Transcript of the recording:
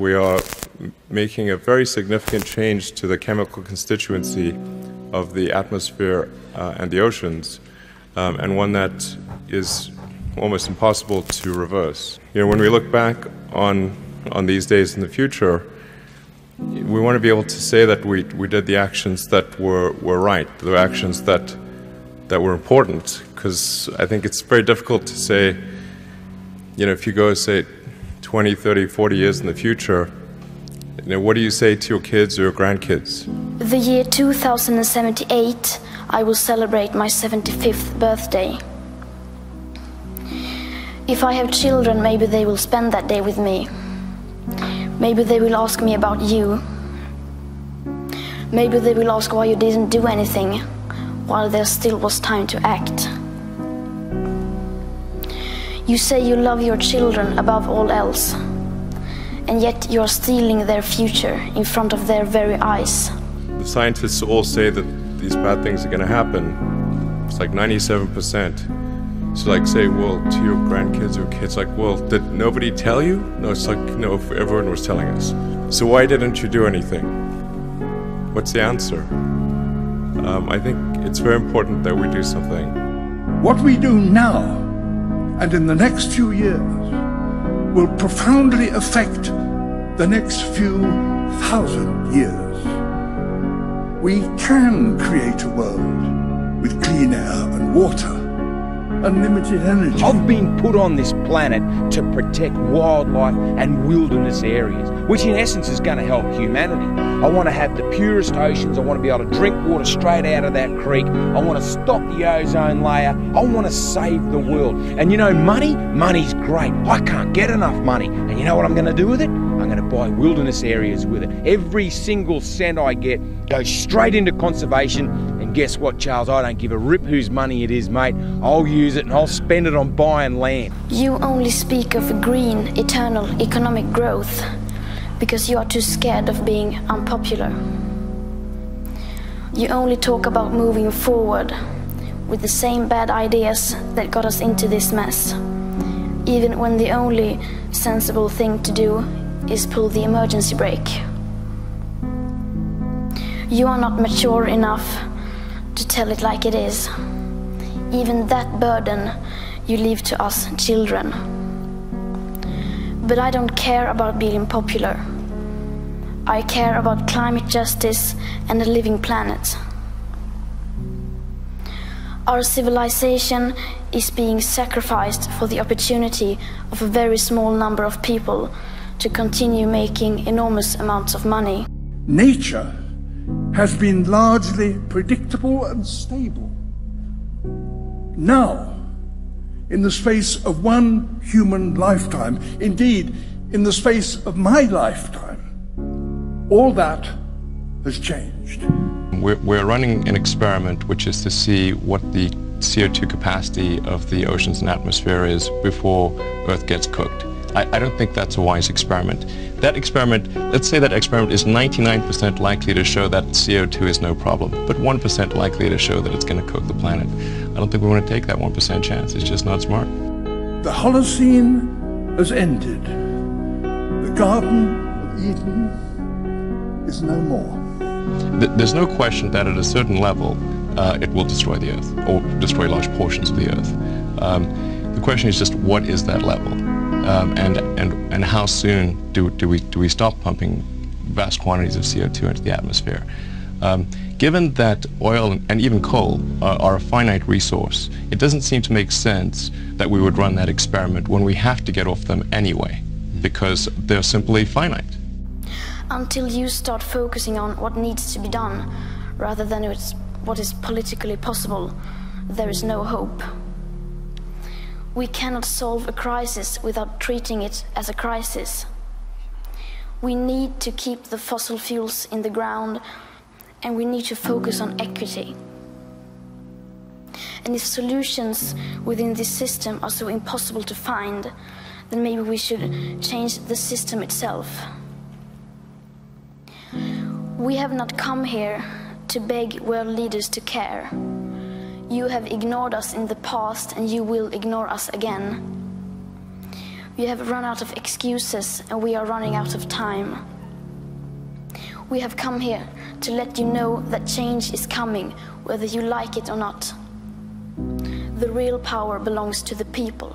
we are making a very significant change to the chemical constituency of the atmosphere uh, and the oceans, um, and one that is almost impossible to reverse. You know, when we look back on on these days in the future, we want to be able to say that we, we did the actions that were, were right, the actions that that were important. Because I think it's very difficult to say, you know, if you go say 20, 30, 40 years in the future, you know, what do you say to your kids or your grandkids? The year 2078, I will celebrate my 75th birthday. If I have children, maybe they will spend that day with me. Maybe they will ask me about you. Maybe they will ask why you didn't do anything while there still was time to act. You say you love your children above all else, and yet you are stealing their future in front of their very eyes. The scientists all say that these bad things are going to happen. It's like 97%. So like say, well, to your grandkids or kids, like, well, did nobody tell you? No, it's like, no, everyone was telling us. So why didn't you do anything? What's the answer? Um, I think it's very important that we do something. What we do now and in the next few years will profoundly affect the next few thousand years. We can create a world with clean air and water unlimited energy. I've been put on this planet to protect wildlife and wilderness areas, which in essence is going to help humanity. I want to have the purest oceans. I want to be able to drink water straight out of that creek. I want to stop the ozone layer. I want to save the world. And you know, money, money's great. I can't get enough money. And you know what I'm going to do with it? I'm going to buy wilderness areas with it. Every single cent I get goes straight into conservation and guess what, Charles? I don't give a rip whose money it is, mate. I'll use it and I'll spend it on buying land. You only speak of green, eternal economic growth because you are too scared of being unpopular. You only talk about moving forward with the same bad ideas that got us into this mess, even when the only sensible thing to do is pull the emergency brake. You are not mature enough to tell it like it is. Even that burden you leave to us children. But I don't care about being popular. I care about climate justice and a living planet. Our civilization is being sacrificed for the opportunity of a very small number of people to continue making enormous amounts of money. Nature has been largely predictable and stable. Now, in the space of one human lifetime, indeed, in the space of my lifetime, all that has changed. We're, we're running an experiment which is to see what the CO2 capacity of the oceans and atmosphere is before Earth gets cooked. I, I, don't think that's a wise experiment. That experiment, let's say that experiment is 99% likely to show that CO2 is no problem, but 1% likely to show that it's going to cook the planet. I don't think we want to take that 1% chance. It's just not smart. The Holocene has ended. The Garden of Eden is no more. There's no question that at a certain level, uh, it will destroy the Earth, or destroy large portions of the Earth. Um, the question is just what is that level? Um, and, and, and how soon do, do, we, do we stop pumping vast quantities of CO2 into the atmosphere? Um, given that oil and even coal are, are, a finite resource, it doesn't seem to make sense that we would run that experiment when we have to get off them anyway, because they're simply finite. Until you start focusing on what needs to be done, rather than what is politically possible, there is no hope. We cannot solve a crisis without treating it as a crisis. We need to keep the fossil fuels in the ground and we need to focus on equity. And if solutions within this system are so impossible to find, then maybe we should change the system itself. We have not come here to beg world leaders to care. You have ignored us in the past and you will ignore us again. You have run out of excuses, and we are running out of time. We have come here to let you know that change is coming, whether you like it or not. The real power belongs to the people.